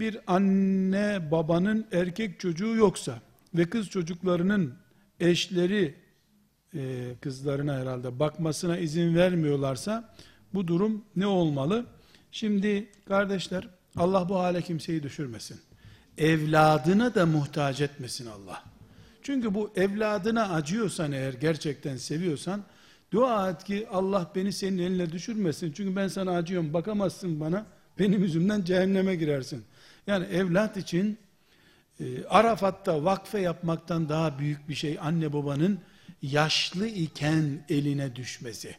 bir anne babanın erkek çocuğu yoksa ve kız çocuklarının eşleri e, kızlarına herhalde bakmasına izin vermiyorlarsa bu durum ne olmalı? Şimdi kardeşler Allah bu hale kimseyi düşürmesin. Evladına da muhtaç etmesin Allah. Çünkü bu evladına acıyorsan eğer gerçekten seviyorsan dua et ki Allah beni senin eline düşürmesin. Çünkü ben sana acıyorum bakamazsın bana benim yüzümden cehenneme girersin. Yani evlat için e, Arafat'ta vakfe yapmaktan daha büyük bir şey anne babanın yaşlı iken eline düşmesi.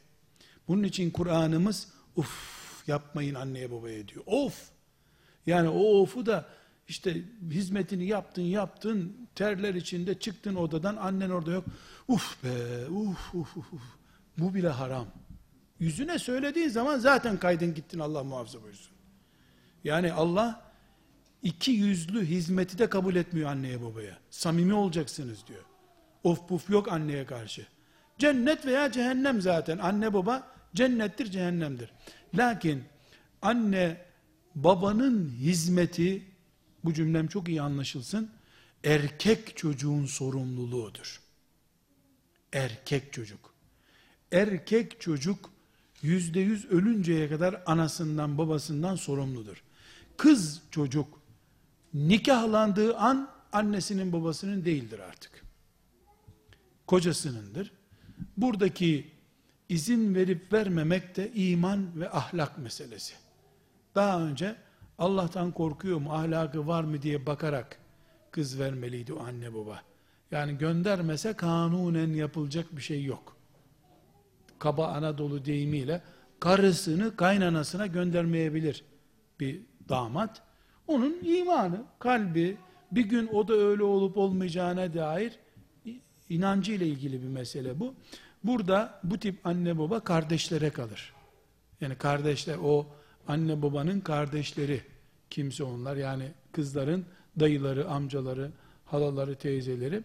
Bunun için Kur'an'ımız uf yapmayın anneye babaya diyor. Of! Yani o ofu da işte hizmetini yaptın yaptın terler içinde çıktın odadan annen orada yok. Uf be uf uf uf. Bu bile haram. Yüzüne söylediğin zaman zaten kaydın gittin Allah muhafaza buyursun. Yani Allah iki yüzlü hizmeti de kabul etmiyor anneye babaya. Samimi olacaksınız diyor. Of puf yok anneye karşı. Cennet veya cehennem zaten. Anne baba cennettir cehennemdir. Lakin anne babanın hizmeti bu cümlem çok iyi anlaşılsın. Erkek çocuğun sorumluluğudur. Erkek çocuk. Erkek çocuk yüzde yüz ölünceye kadar anasından babasından sorumludur. Kız çocuk nikahlandığı an annesinin babasının değildir artık. Kocasınındır. Buradaki izin verip vermemek de iman ve ahlak meselesi. Daha önce Allah'tan korkuyor mu, ahlakı var mı diye bakarak kız vermeliydi o anne baba. Yani göndermese kanunen yapılacak bir şey yok. Kaba Anadolu deyimiyle karısını kaynanasına göndermeyebilir bir damat. Onun imanı, kalbi, bir gün o da öyle olup olmayacağına dair inancı ile ilgili bir mesele bu. Burada bu tip anne baba kardeşlere kalır. Yani kardeşler o anne babanın kardeşleri kimse onlar yani kızların dayıları, amcaları, halaları, teyzeleri.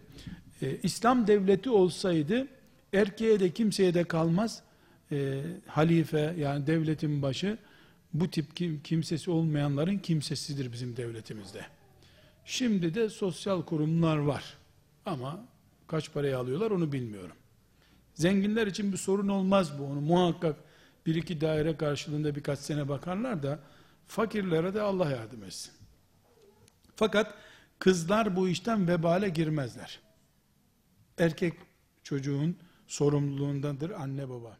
Ee, İslam devleti olsaydı erkeğe de kimseye de kalmaz. Ee, halife yani devletin başı bu tip kim, kimsesi olmayanların kimsesidir bizim devletimizde. Şimdi de sosyal kurumlar var. Ama kaç paraya alıyorlar onu bilmiyorum. Zenginler için bir sorun olmaz bu. Onu muhakkak bir iki daire karşılığında birkaç sene bakarlar da fakirlere de Allah yardım etsin. Fakat kızlar bu işten vebale girmezler. Erkek çocuğun sorumluluğundadır anne baba.